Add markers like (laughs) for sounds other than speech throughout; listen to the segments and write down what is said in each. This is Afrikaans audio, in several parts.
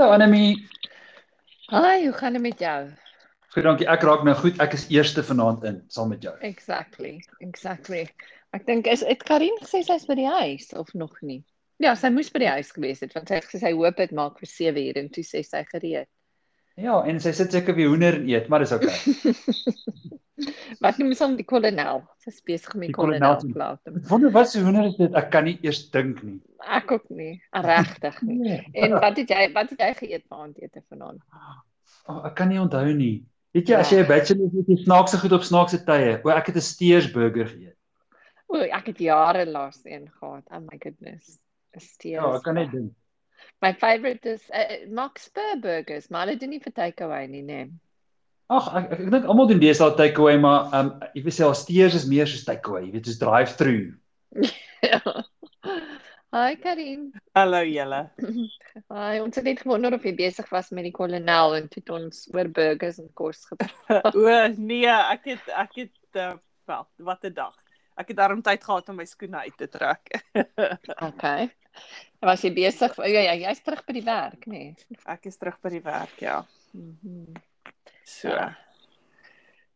Hallo Anemie. Hi, hoe gaan dit met jou? Goed, dankie. Ek raak nou goed. Ek is eerste vanaand in saam met jou. Exactly. Exactly. Ek dink is dit Karin gesê sy's by die huis of nog nie? Ja, sy moes by die huis gewees het want sy het gesê sy hoop dit maak vir 7 uur en toe sê sy gereed. Ja, en sy sit seker weer hoender en eet, maar dis oukei. Wat noem ons hom die kolonel? Sy's besig met Die kolonel plaas. Wonder wat se hoender is dit? Ek kan nie eers dink nie. Ek ook nie, regtig nie. Nee. En wat het jy wat het jy geëet vir aandete vanaand? Oh, ek kan nie onthou nie. Weet jy, as jy 'n bachelor is, het jy snaakse goed op snaakse tye. O, ek het 'n steersburger geëet. O, ek het jare laas een gehad. Oh my goodness. 'n Steers. Ja, ek kan net dink. My favorite is uh, Max Spur burgers, maar hulle doen nie vir takeaway nie, nee. Ag, ek ek, ek dink almal doen deesdae takeaway, maar ehm um, jy weet al steers is meer soos takeaway, jy weet, soos drive-through. (laughs) Hi Karin. Hallo julle. (laughs) Hi, ons het net gewonder of jy besig was met die kolonel en toe het ons oor burgers en kos gepraat. (laughs) O nee, ek het ek het uh, wel, wat 'n dag. Ek het daarom tyd gehad om my skoene uit te trek. Okay. Was jy besig? Ja, ja, jy's terug by die werk, nê? Nee. ek is terug by die werk, ja. Mhm. So. Ja.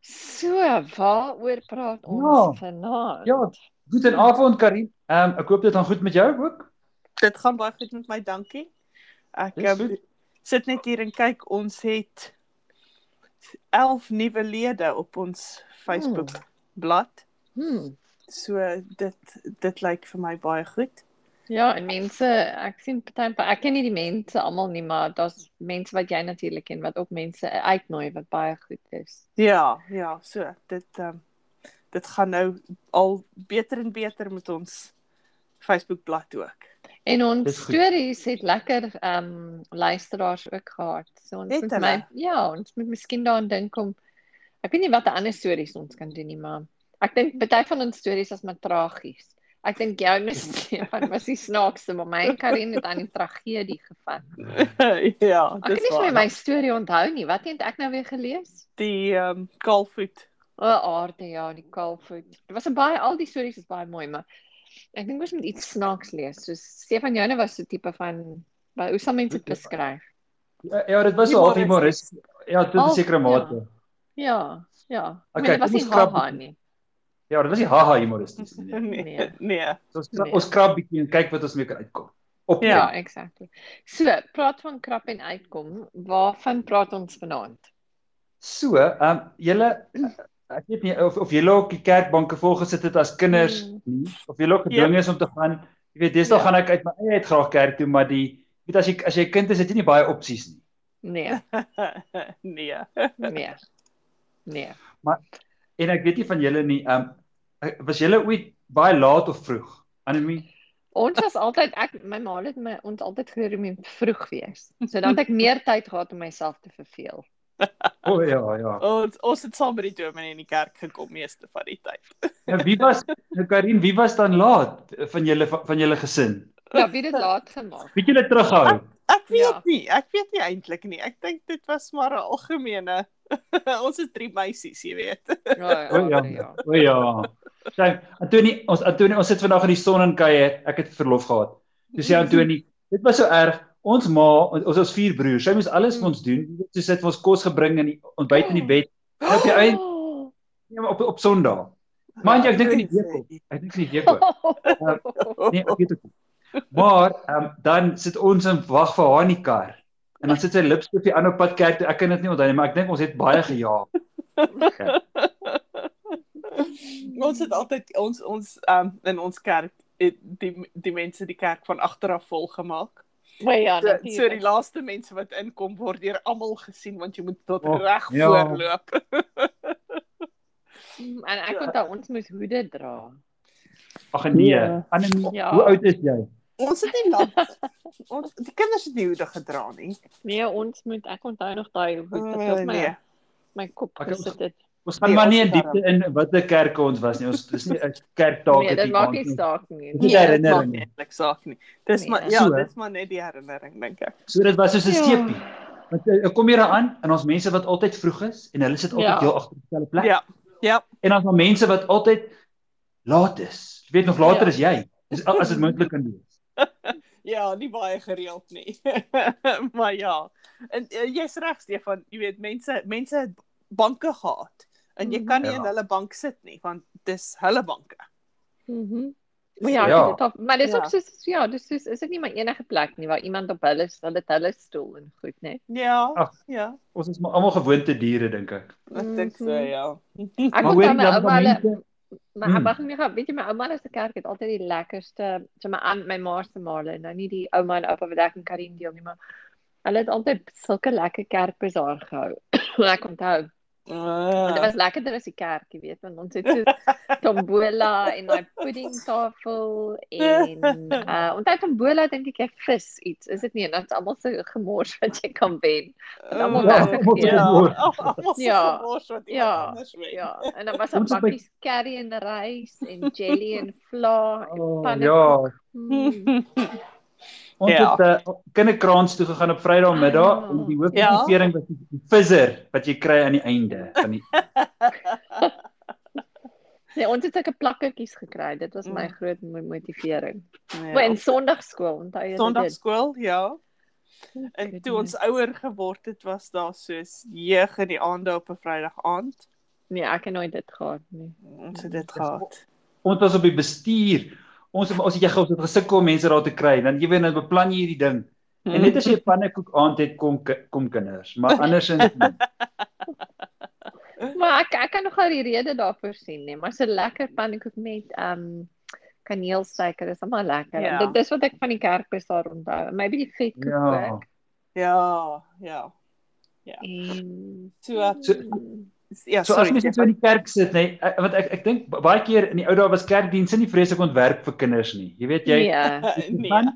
So, waaroor praat ons Ja. vanaand? Ja, goeienaand Karin. Ehm um, ek hoop dit gaan goed met jou ook. Dit gaan baie goed met my, dankie. Ek um, sit net hier en kyk, ons het 11 nuwe lede op ons Facebook bladsy. Hmm. So dit dit lyk vir my baie goed. Ja, en mense, ek sien party ek ken nie die mense almal nie, maar daar's mense wat jy natuurlik ken wat ook mense uitnooi wat baie goed is. Ja, ja, so dit um, dit gaan nou al beter en beter met ons Facebook bladsy ook. En ons stories het lekker ehm um, luisteraars ook gehad. So ons Het moet hulle? my ja, ons moet miskien daaraan dink om ek weet nie wat ander stories ons kan doen nie, maar ek dink party van ons stories is maar tragies. Ek dink en Stefan was die snaakste, maar my en Karin het aan die tragedie gevat. (laughs) ja, Ek kan nie vir my storie onthou nie. Wat het ek nou weer gelees? die ehm um, kalfvoet. O, aarde ja, die kalfvoet. Dit was 'n baie al die stories is baie mooi, maar ek dink ons moet iets snaaks lees. So Stefan Joune was so tipe van wat hoe sal mense dit beskryf? Ja, ja dit was so half humoris. Ja, tot 'n sekere mate. Ja, ja. Okay, Okay, dit was nie bietjie. nie. Ja, dit was nie haha humoristies (laughs) nie. nee. Nee. So ons Nee. ons krap bietjie en kyk wat ons mee kan uitkom. Op Ja, Ja. exactly. So, praat van krap en uitkom. Waarvan praat ons vanaand? So, ehm um, julle ek weet nie of of julle ook die kerkbanke vol gesit het as kinders Mm. nie of julle ook gedwing is om te gaan. Jy weet, deesdae Ja. gaan ek uit my eie uit graag kerk toe, maar die jy weet as jy as jy 'n kind is, het jy nie baie opsies nie. (laughs) Nee, nee. nee. Nee. En ek weet nie van julle nie, ehm um, was julle ooit baie laat of vroeg? Anemie? Ons was altyd ek my ma het my ons altyd geleer om vroeg wees. So dan het ek meer tyd gehad om myself te verveel. O oh, ja, ja. Ons ons het saam by die dominee in die kerk gekom meeste van die tyd. En (laughs) wie was nou Karin, wie was dan laat van julle van julle gesin? Ja, wie dit laat gemaak. Weet julle terughou? Ek weet Ja. nie, ek weet nie eintlik nie. Ek dink dit was maar 'n algemene (laughs) ons is drie meisies, jy weet. Ja, O ja. ja. O ja. Sy Antoni, ons Antoni, ons sit vandag in die son en kuier. Ek het verlof gehad. Dis sê Antoni, dit was so erg. Ons ma, ons was vier broers. Sy moes alles vir ons doen. Sy sit vir ons kos gebring in die ontbyt in die bed. En op die Oh. ja, maar op op Sondag. Jy ek dink in die week. Ek dink in die week ook. Nee, ek weet ook. Maar um, dan sit ons en wag vir haar in die kar. En dan sit sy lipstifie aan op pad kerk toe. Ek kan dit nie onthou nie, maar ek dink ons het baie gejaag. (laughs) Okay. (laughs) ons het altyd ons ons um, in ons kerk het die die mense die kerk van agter af vol gemaak. Maar ja, So, so natuurlik. die laaste mense wat inkom word deur almal gesien want jy moet tot Oh, reg ja. voorloop. (laughs) Mm, En ek onthou ons moes hoede dra. Ag nee. Ja. Annelie, Ja. hoe oud is jy? Ons het nie lank (laughs) ons die kinders het nie hoede gedra nie. Nee, ons moet ek onthou nog daai hoe dit Uh, op my nee. my kop gesit het. Ons gaan Nee, maar nie in diepte in watter kerke ons was nie. Ons dis nie 'n (laughs) kerktaak Nee, dit maak nie saak nie. Dit is Nee, herinnering. nie eintlik saak nie. Dis Nee. maar ja, So, dis maar net die herinnering dink ek. So dit was soos 'n Ja. steepie. Want eh, ek kom hier aan en ons mense wat altyd vroeg is en hulle sit altyd Ja. heel agter dieselfde plek. Ja. Ja. En dan is daar mense wat altyd laat is. Jy weet nog later Ja. is jy. Dis as dit moontlik kan wees. (laughs) ja, nie baie gereeld nie. (laughs) maar ja. En uh, jy's reg Stefan, jy weet mense mense het banke gehad en jy kan nie Ja. in hulle bank sit nie want dis hulle banke. Mhm. Maar ja, Ja. Dit, maar dis Ja. ook so ja, dis is is dit nie maar enige plek nie waar iemand op hulle hulle hulle stoel en goed, né? Ja. Ag. Ja. Ons is maar almal gewoonte diere dink ek. Ek dink so Mhm. ja. Ek Maar onthou hoorie my dan ouma hulle Maar Hmm. hmm. wag net gou, weet jy my ouma se kerk het altyd die lekkerste, so my aan my ma se male, nou nie die ouma en oupa wat ek in Karin deel nie, maar hulle het altyd sulke lekker kerkbazaar gehou. (coughs) ek onthou. Uh, Dit was lekkerder as die kerk, jy weet, want ons het so tombola en daai puddingtafel en (laughs) uh onthou tombola dink ek jy vis iets, is dit nie? Dit's almal so gemors wat jy kan wen. Almal Ja, so Ja, almal so Ja, gemors wat iemand ja, anders weet. Ja, en dan was daar bakkies curry en rys en jelly en vla en Oh, pannekoek. ja, Mm. Ons Ja. het uh, kinderkraans toe gegaan op Vrydagmiddag Ah. en die Ja. hoofmotivering was die visser wat jy kry aan die einde van die (laughs) Nee, ons het sulke plakkertjies gekry. Dit was my Mm. groot mo- motivering. Ja. Maar in Sondagskool, onthou jy dit? Sondagskool, ja. En Goodness. toe ons ouer geword het, was daar soos jeug in die aande op 'n Vrydag aand. Nee, ek het nooit dit gehad nie. Ons het dit gehad. ons was op die bestuur. Ons ons het jy gou het gesukkel om mense daar te kry. Dan jy weet nou beplan jy hierdie ding. En net as jy 'n pannekoek aand het kom kom kinders, maar andersins. (laughs) Maar ek ek kan nogal die rede daarvoor sien, nee, maar so lekker pannekoek met ehm um, kaneelsuiker is almal lekker. Ja. Ja. Dit dis wat ek van die kerkbesaar onthou. Maybe die vetkoek Ja. ook. Ja, ja. En So So ja, so as sorry. mense so in die kerk sit, nê, nee, want ek ek dink ba- baie keer in die ou dae was kerkdienste nie vreeslik ontwerp vir kinders nie. Jy weet jy ja. nee. gaan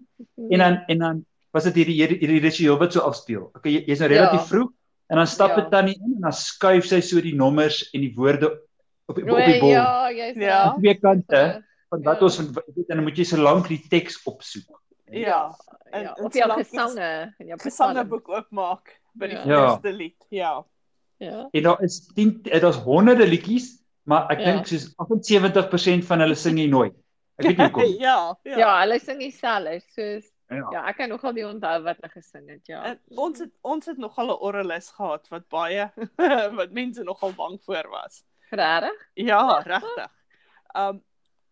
en dan en dan was dit hierdie hierdie, ritueel wat so afspeel. Okay, jy, jy's nou relatief Ja. vroeg en dan stap Ja. dit tannie in en dan skuif sy so die nommers en die woorde op die, op die bord. Ja. Ja, jy's Ja. reg. Twee kante van wat Ja. ons van weet en dan moet jy so lank die teks opsoek. Ja. En- ja. en Of jou jy gesange en jou Gesangeboek oopmaak by die Ja. Ja. eerste lied. Ja. Ja. En daar is 10 eh, daar's honderde liedjies, maar ek Ja. dink soos 78% van hulle sing jy nooit. Ek weet nie (laughs) hoekom. nie. ja, ja. Ja, hulle sing dieselfde soos Ja. ja, ek kan nogal nie onthou wat hulle gesing het, ja. En ons het ons het nogal 'n orreles gehad wat baie (laughs) wat mense nogal bang voor was. Regtig? Ja, regtig. Um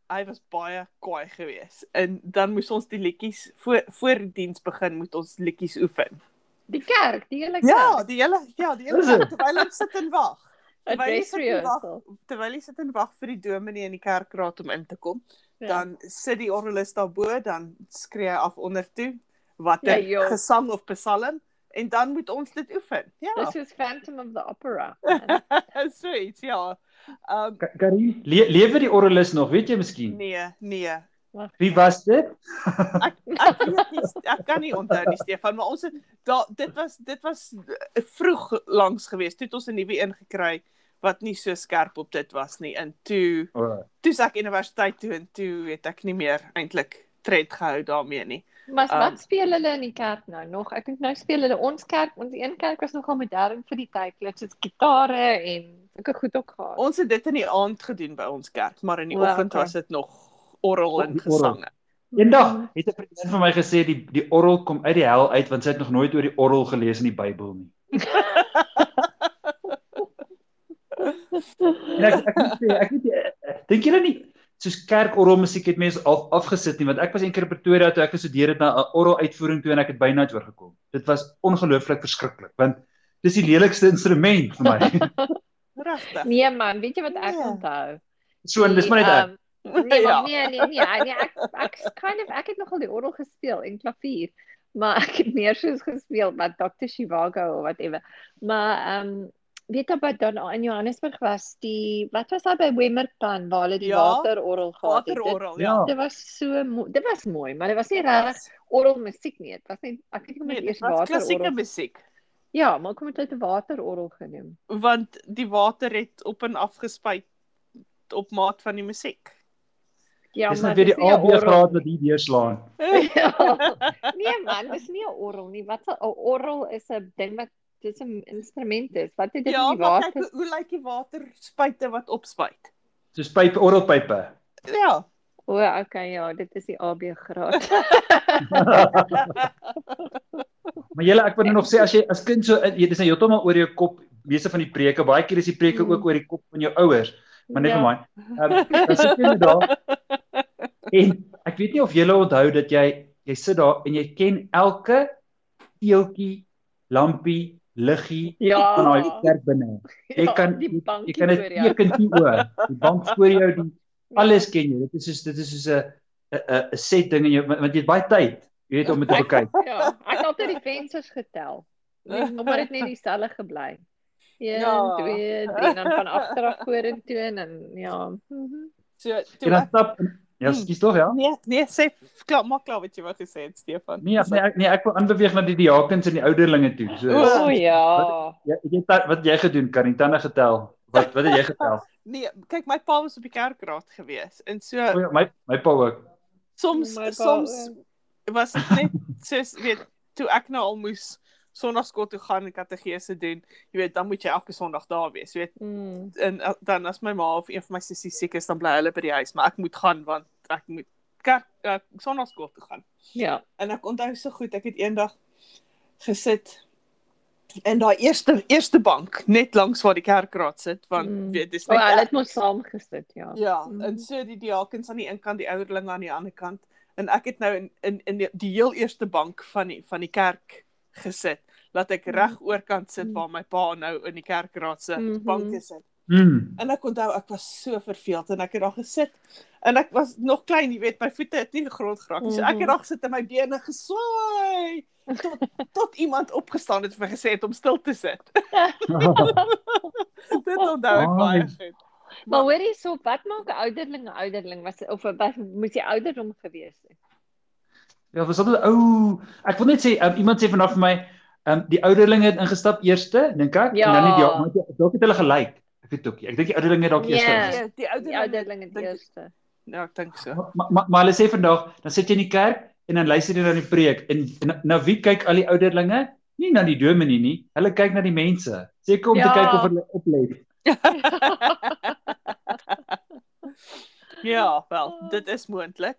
hy was baie kwaai geweest. En dan moes ons die liedjies voor voor die diens begin moet ons liedjies oefen. Die kerk, die hele Ja, kerk. die hele ja, die hele dit? terwyl ons sit en wag. Het Terwyl jy sit en wag, terwyl jy sit en wag vir die dominee in die kerkraad om in te kom, Ja. dan sit die orrelis daarbo, dan skree hy af onder toe watter Ja, joh. gesang of psalm en dan moet ons dit oefen. Ja. Dis soos Phantom of the Opera. (laughs) iets, ja. Um Ka- Karin, le lewe die orrelis nog, weet jy miskien? nee, nee. Wie was dit? (laughs) Ek ek weet nie ek kan nie onthou nie Stefan, maar ons het daar dit was dit was eh, vroeg langs geweest. Toe het ons 'n nuwe een gekry wat nie so skerp op dit was nie. En toe Oh, toe ek universiteit toe en toe het ek nie meer eintlik tred gehou daarmee nie. Maar Um, wat speel hulle in die kerk nou nog? Ek dink nou speel hulle ons kerk, ons een kerk was nogal modern vir die tyd. Hulle het gitare en sulke goed ook gehad. Ons het dit in die aand gedoen by ons kerk, maar in die O, oggend okay. was dit nog orrel orrel. gesange. Eendag het 'n vriendin van my gesê die die orrel kom uit die hel uit want sy het nog nooit oor die orrel gelees in die Bybel nie. (laughs) En ek ek moet sê, ek weet nie, eh, dink julle nie soos kerkorrel musiek het mense af, afgesit nie want ek was eendag in Pretoria toe ek gestudeer het na 'n orrel uitvoering toe en ek het byna nooit oorgekom. Dit was ongelooflik verskriklik want dis die lelikste instrument vir my. (laughs) Regtig. Nee man, weet jy wat ek Ja. onthou? so en dis maar net ek. ehm, (laughs) Nee, Ja. nee, nee, nee, nee, ek ek kind of ek het nogal die orgel gespeel en klavier, maar (laughs) ek het meer soos gespeel met Dr. Shivago of whatever. Maar ehm um, weet jy wat dan in Johannesburg was die wat was daar by Wemmerton waar hulle die Ja, waterorgel gehad het. Dit- Waterorrel, Ja. Dit was so. Dit was mooi, maar dit was nie regtig orgelmusiek nie. Dit was net ek weet nie hoe Nee, dit dit eers was klassieke waterorgel. musiek. Ja, maar kom dit 'n waterorgel genoem. want die water het op en af gespuit op maat van die musiek. Ja, Dis maar net weer die nie AB graad nie. wat hier deurslaan. (laughs) Ja. Nee man, dis nie 'n orgel nie. Wat 'n orgel is 'n ding wat dis 'n instrument is. Wat het dit Ja, in die maar water? kyk hoe- lyk die waterspuite wat opspuit? Soos pype orrelpype. Ja. O, okay, ja, dit is die AB graad. (laughs) maar julle ek wil nou nog sê as jy as kind so jy dis nou heeltemal oor jou kop meeste van die preke, baie keer is die preke Mm. ook oor die kop van jou ouers. Maar net Ja. vir my. Ehm dan sit jy net daar. (laughs) En ek weet nie of julle onthou dat jy jy sit daar en jy ken elke teeltjie, lampie, liggie Ja. van daai kerk binne. Jy Ja, kan jy, jy kan dit jou. teken oor. Die bank voor jou, die alles ken jy. Dit is soos dit is soos 'n 'n 'n set ding en jy want jy het baie tyd, jy weet om dit te bekyk. Ja, ek het altyd die vensters getel. Nee, maar dit net dieselfde gebly. 1 Ja. 2 3 dan van agter af vorentoe en dan ja. Mhm. So En toe dan ek, stap Ja, skies tog ja. nee, nee, sê klaar, maak klaar wat jy wou gesê het, Stefan. Nee, nee, ek, nee, ek wil aanbeweeg na die diakens en die ouderlinge toe. So O, O ja. ja, ek het ta- wat jy gedoen, kan die tande getel. Wat wat het jy getel? (laughs) Nee, kyk my pa was op die kerkraad gewees en so O, ja, my my pa ook. soms My pa soms was dit net soos weet toe ek nou al moes Sondagskool toe gaan en kategese doen, jy weet, dan moet jy elke Sondag daar wees, weet. Mm. En uh, dan as my ma of een van my sissies siek is, dan bly hulle by die huis, maar ek moet gaan want ek moet kerk uh, Sondagskool toe gaan. Ja. En ek onthou so goed, ek het eendag gesit in daai eerste eerste bank net langs waar die kerkraad sit, want Mm. mm. weet dis net hulle ek- het mos saam gesit, ja. Ja, Mhm. en so die diakens aan die een kant, die ouderlinge aan die ander kant. En ek het nou in in in die, die heel eerste bank van die van die kerk gesit, laat ek Mhm. reg oorkant sit Mhm. waar my pa nou in die kerkraad se Mhm. banke sit. Mm. En ek onthou ek was so verveeld en ek het daar gesit en ek was nog klein, jy weet, my voete het nie die grond geraak nie. So ek Mhm. het daar gesit en my bene geswaai tot tot iemand opgestaan het en vir my gesê het om stil te sit. (laughs) Dit onthou ek Ai. baie goed. Maar hoor hierso, wat maak 'n ouderling 'n ouderling? Was of wat moet jy ouderdom gewees het? Ja, was dit ou ek wil net sê um, iemand sê vanaf vir my um, die ouderlinge het ingestap eerste, dink ek, Ja. en dan nie die maar die- dalk het hulle gelyk. Ek weet ook nie. Ek dink die ouderlinge het dalk Ja. eerste. Nee, die Die ouderlinge ouderling het eerste. Ja, ek dink so. Maar maar maar hulle sê vandag, dan sit jy in die kerk en dan luister jy na die preek en, en na wie kyk al die ouderlinge? Nie na die dominee nie. Hulle kyk na die mense. Seker om Ja. te kyk of hulle oplet. (laughs) Ja, wel, dit is moontlik.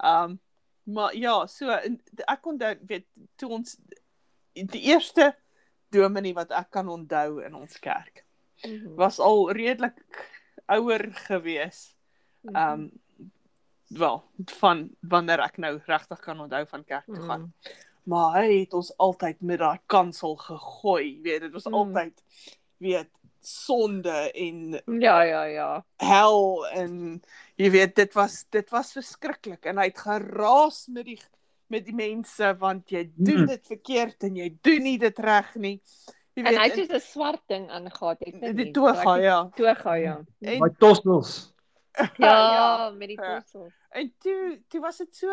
Um maar ja, so en ek onthou weet toe ons die eerste dominee wat ek kan onthou in ons kerk Mhm. was al redelik ouer gewees. Mhm. Um wel, van wanneer ek nou regtig kan onthou van kerk toe gaan. Mhm. Maar hy het ons altyd met daai kansel gegooi, weet dit was Mm. altyd weet sonde en Ja, ja, ja. hel en jy weet dit was dit was verskriklik en hy het geraas met die met die mense want jy doen Mm. dit verkeerd en jy doen nie dit reg nie. Jy En hy het soos 'n swart ding aangegaan, het hy die nie? toga ja. Toga, ja. En Daai tossels. (laughs) Ja, met die Ja. tossels. en toe toe was dit so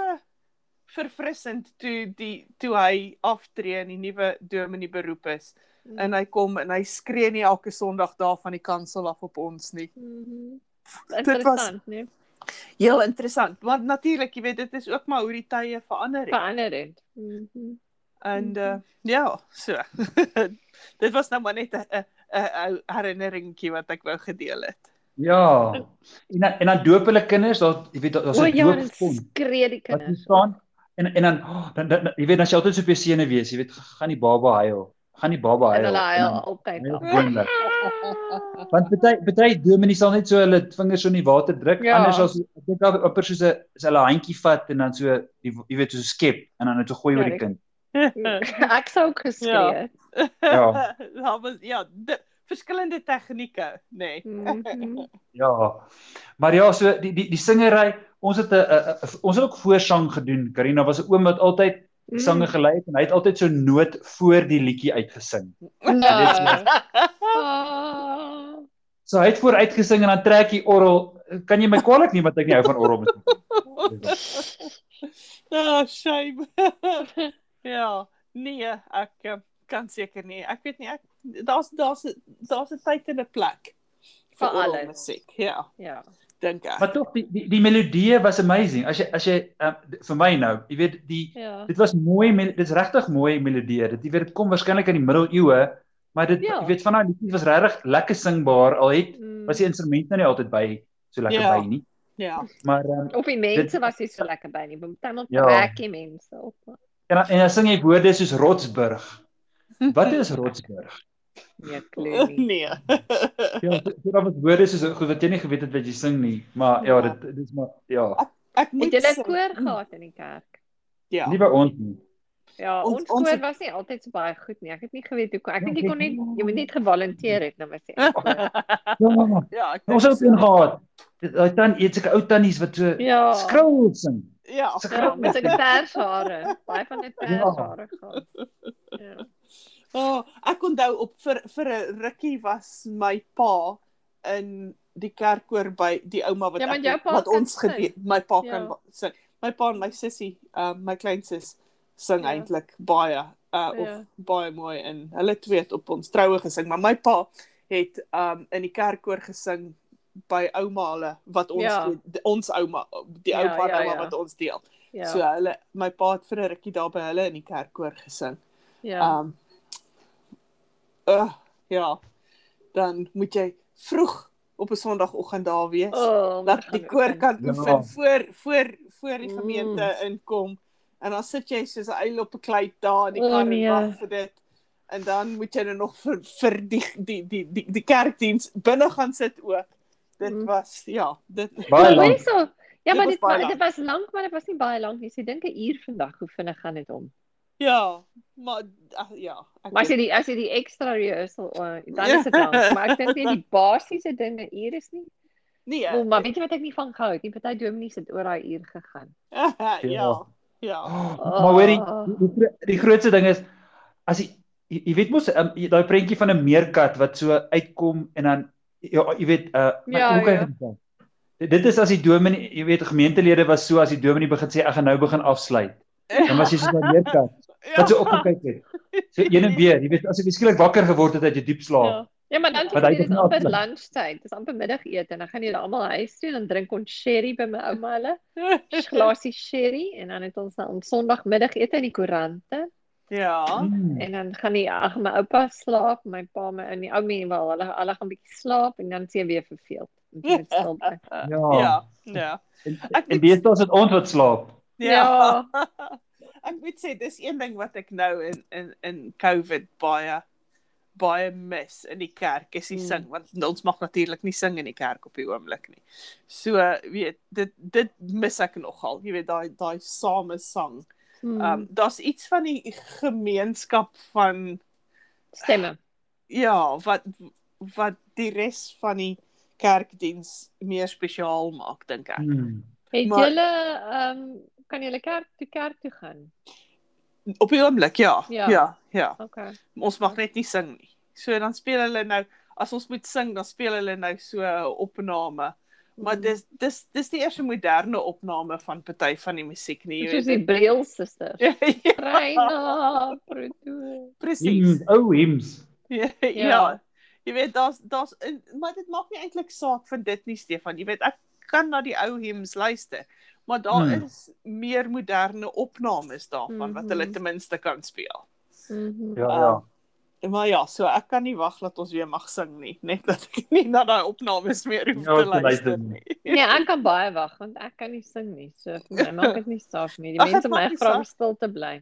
verfrissend toe die toe hy aftree en die nuwe dominee beroep is en hy kom en hy skree nie elke Sondag daar van die kansel af op ons nie. Mhm. Dit was- nee. Heel interessant. Want natuurlik, jy weet, dit is ook maar hoe die tye verander het. Verander het. Mhm. En uh, ja, so. (laughs) dit was nou maar net 'n 'n herinneringkie wat ek wou gedeel het. Ja. En dan, en dan doop hulle kinders, daar jy weet daar's 'n ja, dan doopfond. skree die Wat kinders. staan en en dan, oh, dan, dan jy weet dan jy altyd so op jou sene wees, jy weet gaan die baba huil. Gaan die baba huil. En hulle en huil dan- altyd. huil af. gewoonlik. Want baie baie dominee sal net so hulle vingers so in die water druk. Ja. Anders as ek dink daar op soos 'n is hulle handjie vat en dan so die jy weet so skep en dan net so gooi Ja, oor die die- kind. Ek sou ook geskree Ja. (laughs) Ja. Daar was ja, de, verskillende tegnieke, nê. Nee. Mhm. Ja. Maar ja, so die die die singery, ons het 'n ons het ook voorsang gedoen. Karina was 'n oom wat altyd Mm. sange gelei het en hy het altyd so noot voor die liedjie uitgesing. Nee. So hy het vooruit gesing en dan trek hy orrel. Kan jy my kwaadlik neem wat ek nie hou van orrel musiek. Oh, (laughs) shame. (laughs) ja, nee, ek eh, kan seker nie. Ek weet nie ek daar's daar's daar's 'n tyd en 'n plek Vir oral alles. musiek. Ja, Ja. dink ek. Maar tog die die, die melodie was amazing. As jy as jy um, vir my nou, jy weet die Ja. dit was mooi mel- dit is regtig mooi melodie. Dit jy weet dit kom waarskynlik uit die middeleeue, maar dit Ja. jy weet van daai liedjies was regtig lekker singbaar al het Mm. was die instrument nou nie altyd by so lekker Ja. by nie. Ja. Maar ehm Of die mense was nie so lekker by nie. Partymal Ja. trek die mense op. en dan- en dan sing jy woorde soos Rotsburg. Wat is (laughs) Rotsburg? Nee, klou (laughs) nie. nee. Ja, so daar was woorde soos goed wat jy nie geweet het wat jy sing nie, maar ja, Ja. dit dit is maar ja, Ek moet Het jy 'n koor gehad in die kerk? Ja. nie by ons nie. Ja, Ons- ons, ons was nie altyd so baie goed nie. Ek het nie geweet hoe ek Ja, dink jy ek kon net jy moet net gevolunteer het nou was jy. in koor. (laughs) Ja, Ja, ek ons het so. een gehad. Dit- Daai tan iets sulke ou tannies wat so Ja. skroul sing. Ja. Ja, met sy pershare. Baie van dit pershare gehad. Ja. Oh, ek onthou op vir vir 'n rukkie was my pa in die kerkkoor by die ouma wat Ja, maar ek wat ons gedeel my pa Ja. kan sing. My pa en my sussie, um, my kleinsus sing Ja. eintlik baie uh, Ja. of baie mooi en hulle twee het op ons troue gesing, maar my pa het um in die kerkkoor gesing by ouma hulle wat ons Ja. die, ons ouma die Ja, ou pa en ja, ouma ja. wat ons deel. Ja. So hulle my pa het vir 'n rukkie daar by hulle in die kerkkoor gesing. ja. Um uh, ja. Dan moet jy vroeg op 'n Sondagoggend daar wees. Oh, dat die koor kan Ja. oefen voor voor voor die Mm. gemeente inkom. En dan sit jy soos 'n uil op 'n klei daar in die kar nee. en wag vir dit. En dan moet jy nou nog vir vir die die die die, die kerkdiens binne gaan sit ook. Dit Mm. was ja, dit Baie Maar lank. so. Ja, Dit maar was dit, baie wa- lank. dit was lank, maar dit was nie baie lank nie. So ek dink 'n uur vandag hoe vinnig gaan dit om. ja, maar ag, ja, ek Maar as jy die as jy die extra rehearsal uh, dan Ja. is dit lank, maar ek dink nie die basiese dinge uur is nie. nee, Wel, maar weet jy wat ek nie van gehou het nie? Party dominees het oor daai uur gegaan. (laughs) ja. Ja. Oh, (gasps) maar hoorie, die, die, die grootste ding is as jy jy, jy weet mos um, jy- daai prentjie van 'n meerkat wat so uitkom en dan ja, jy weet uh my- Ja, hoe kan ja. ek dit sê? Dit- Dit is as die dominee, jy weet gemeentelede was so as die dominee begin sê ek gaan nou begin afsluit. Dan was jy so 'n meerkat (laughs) wat so opgekyk het. So een en weer, jy weet as jy skielik wakker geword het uit jou diep slaap. Ja. Ja, maar dan sê jy het dis amper lunchtyd. Dis amper middagete en dan gaan jy almal huis toe en dan drink ons sherry by my ouma hulle. (laughs) 'n Glasie sherry en dan het ons dan ons Sondagmiddagete in die koerante Ja. Hmm. en dan gaan die ag my oupa slaap, my pa my en die ou mense wel hulle hulle gaan bietjie slaap en dan sien weer verveeld. Het bly. (laughs) Ja. Ja. Ja. En, Ek en deesdae is dit ons wat slaap. Ja. (laughs) ek moet sê dis een ding wat ek nou in in in COVID baie baie mis in die kerk is die Mm. sing want ons mag natuurlik nie sing in die kerk op die oomblik nie. So weet dit dit mis ek nogal. Jy weet daai daai same sang. Hmm. Um daar's iets van die gemeenskap van stemme. ja, wat wat die res van die kerkdiens meer spesiaal maak dink ek. Hmm. Het julle ehm kan julle kerk toe kerk toe gaan? Op die oomblik ja. Ja. Ja, ja. Okay. ons mag net nie sing nie. So dan speel hulle nou as ons moet sing, dan speel hulle nou so 'n opname. Maar Mm. dis dis dis die eerste moderne opname van party van die musiek nie, jy Soos weet. die Braille sisters. Ja, (laughs) ja, Reina Proto. presies. Ou hymns. Ja, Ja. ja. Jy weet daar's daar's maar dit maak nie eintlik saak van dit nie Stefan. Jy weet ek kan na die ou hymns luister, maar daar Hmm. is meer moderne opnames daarvan wat hulle Mhm. ten minste kan speel. Mhm. Ja, Ah. ja. Maar ja, so ek kan nie wag dat ons weer mag sing nie, (laughs) net dat ek nie na daai opnames meer hoef Ja, te te luister nie. nie. Nee, ek kan baie wag want ek kan nie sing nie. So vir my maak dit nie saak nie. Die (laughs) mense my nie vra om stil te bly.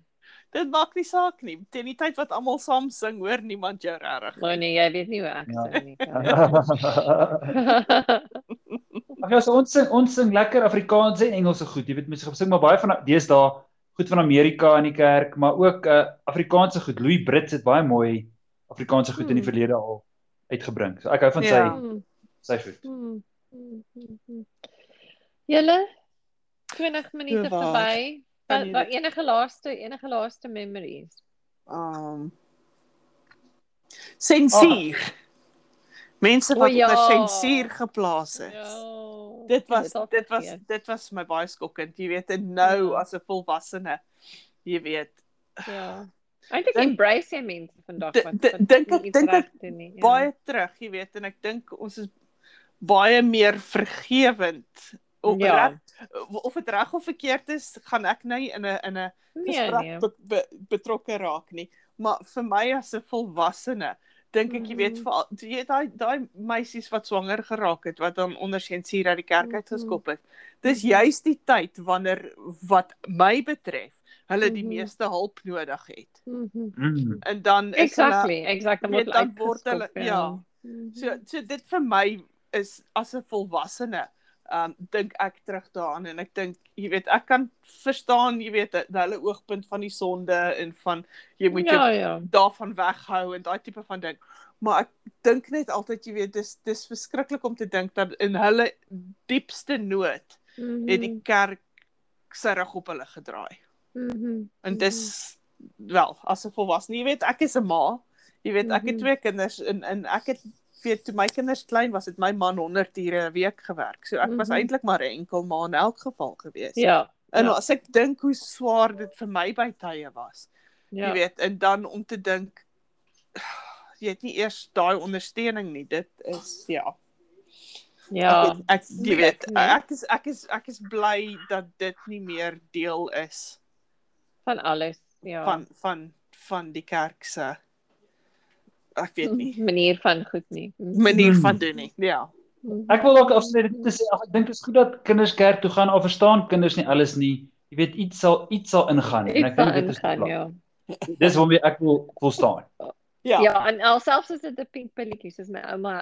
Dit maak nie saak nie. Teen die tyd wat almal saam sing, hoor niemand jou regtig. Maar nee, jy weet nie hoe ek Ja. sing nie. (laughs) Ag ja, so ons sing ons sing lekker Afrikaans en Engelse goed. Jy weet mense sing maar baie van deesdae goed van Amerika in die kerk, maar ook uh Afrikaanse goed. Louis Brits het baie mooi Afrikaanse goed in die Hmm. verlede al uitgebring. So ek hou van sy Ja. Hmm, sy goed. hmm, hmm, hmm, hmm. Julle 20 minute verby. Wat enige laaste enige laaste memories? Um sensuur. Mense O, wat ja. onder sensuur geplaas is. Ja. Dit was al dit was vergeet. dit was my baie skokkend. Jy weet, en nou Ja. as 'n volwassene, jy weet, ja. Eintlik embrace jy mense vandag wat dink ek- dink ek ja. baie terug, jy weet, en ek dink ons is baie meer vergewend. Of Ja. reg, of dit reg of verkeerd is, gaan ek nie in 'n in 'n Nee, gesprek nee. be, be, betrokke raak nie. Maar vir my as 'n volwassene, dink ek jy weet Mhm. vir jy weet daai daai meisies wat swanger geraak het wat dan onder sensuur uit die kerk Mhm. uitgeskop het. Dis Mhm. juist die tyd wanneer wat my betref hulle die Mhm. meeste hulp nodig het. Mhm. Mm. En dan is hulle Exactly, exactly. weet, dan word hulle- ja. Mhm. So so dit vir my is as 'n volwassene um dink ek terug daaraan en ek dink jy weet ek kan verstaan jy weet dat hulle oogpunt van die sonde en van jy moet jou ja, ja. daarvan weghou en daai tipe van ding. Maar ek dink net altyd jy weet dis dis verskriklik om te dink dat in hulle diepste nood het die kerk sy rug op hulle gedraai. Mhm. En dis wel as 'n volwassene, jy weet ek is 'n ma. Jy weet ek het Mhm. twee kinders en en ek het weet toe my kinders klein was het my man 100 ure 'n week gewerk. So ek was Mhm. eintlik maar 'n enkel ma in elk geval gewees. Ja. En ja, as ek dink hoe swaar dit vir my by tye was. ja. Jy weet en dan om te dink (sighs) jy het nie eers daai ondersteuning nie. Dit is ja. Ja. Ek, ek jy moeilik, weet nee. ek is ek is ek is bly dat dit nie meer deel is Van alles. Ja. van van van die kerk se ek weet nie (laughs) manier van goed nie. Mhm. manier Hmm. van doen nie. Ja. Ek wil ook afsluit dit te sê ek dink dit is goed dat kinders kerk toe gaan al verstaan kinders nie alles nie. Jy weet iets sal iets sal ingaan en Iets ek sal dink dit is ingaan, plan. ja. Dis waarmee ek wil wil staan. (laughs) Ja. Ja, en al selfs as dit 'n pink pilletjie is, my ouma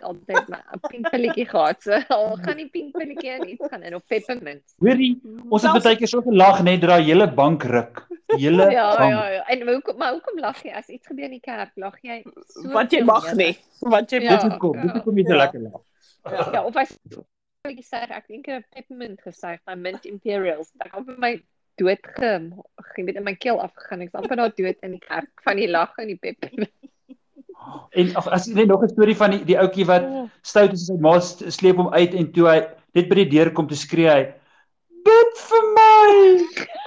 altyd my 'n (laughs) pink pilletjie gehad. So al gaan die pink pilletjie en iets gaan in of peppermint. Hoorie, ons het baie keer so gelag net dat daai hele bank ruk. Die hele Ja, bank. ja, ja. En hoekom maar hoekom lag jy as iets gebeur in die kerk? Lag jy so Wat jy mag nie. Wat jy Ja. Dit hoekom, dit hoekom jy so Ja. lekker lag. Ja. Ja, of as jy sê ek dink 'n peppermint gesuig by Mint Imperials. Ek het op my dood ge, ge weet in my keel afgegaan. Ek's amper daar dood in die kerk van die lag en die peppermint. En ag, as jy net nog 'n storie van die die ouetjie wat stout is en sy ma sleep hom uit en toe hy net by die deur kom te skree hy bid vir my.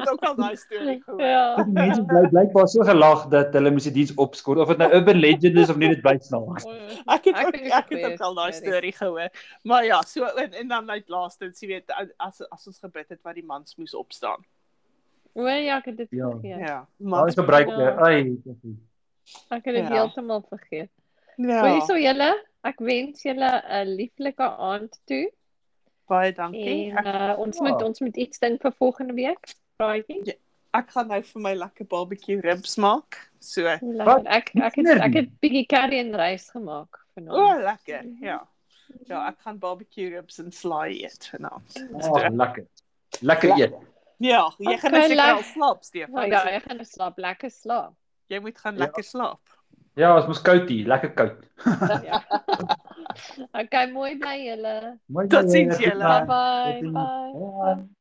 Het ook al daai storie (laughs) gehoor. Ja. Die mense bly blykbaar so gelag dat hulle moes die diens opskort of dit nou urban legend is of nie dit bly snaaks. Ek het Ek ook ek het ook al daai storie. storie gehoor. Maar ja, so en, en dan uit laastens, jy weet as as ons gebid het wat die mans moes opstaan. O ja, ek het dit Ja. vergeet. Ja. Maar is gebruik Ja. ai. Ek het dit Ja. heeltemal vergeet. Ja. Hoorie so julle, ek wens julle 'n lieflike aand toe. Baie dankie. En uh, ons Ja. moet ons moet iets dink vir volgende week. Braaitjie. ek gaan nou vir my lekker barbecue ribs maak. So, Lekker. Ek ek het ek het bietjie curry en rys gemaak o, vanaand. oh, lekker. Ja. Ja, ek gaan barbecue ribs en slaai eet vanaand. Ag, lekker. Lekker eet. Ja, jy gaan Okay, nou seker al slaap, Oh, Stefan. ja, ek gaan nou slaap, lekker slaap. Jy moet gaan Ja. lekker slaap. Ja, ons mos koud hier, lekker koud. Ja. (laughs) okay, mooi bly julle. Tot lekker julle. Bye bye. ziens. Bye. Bye.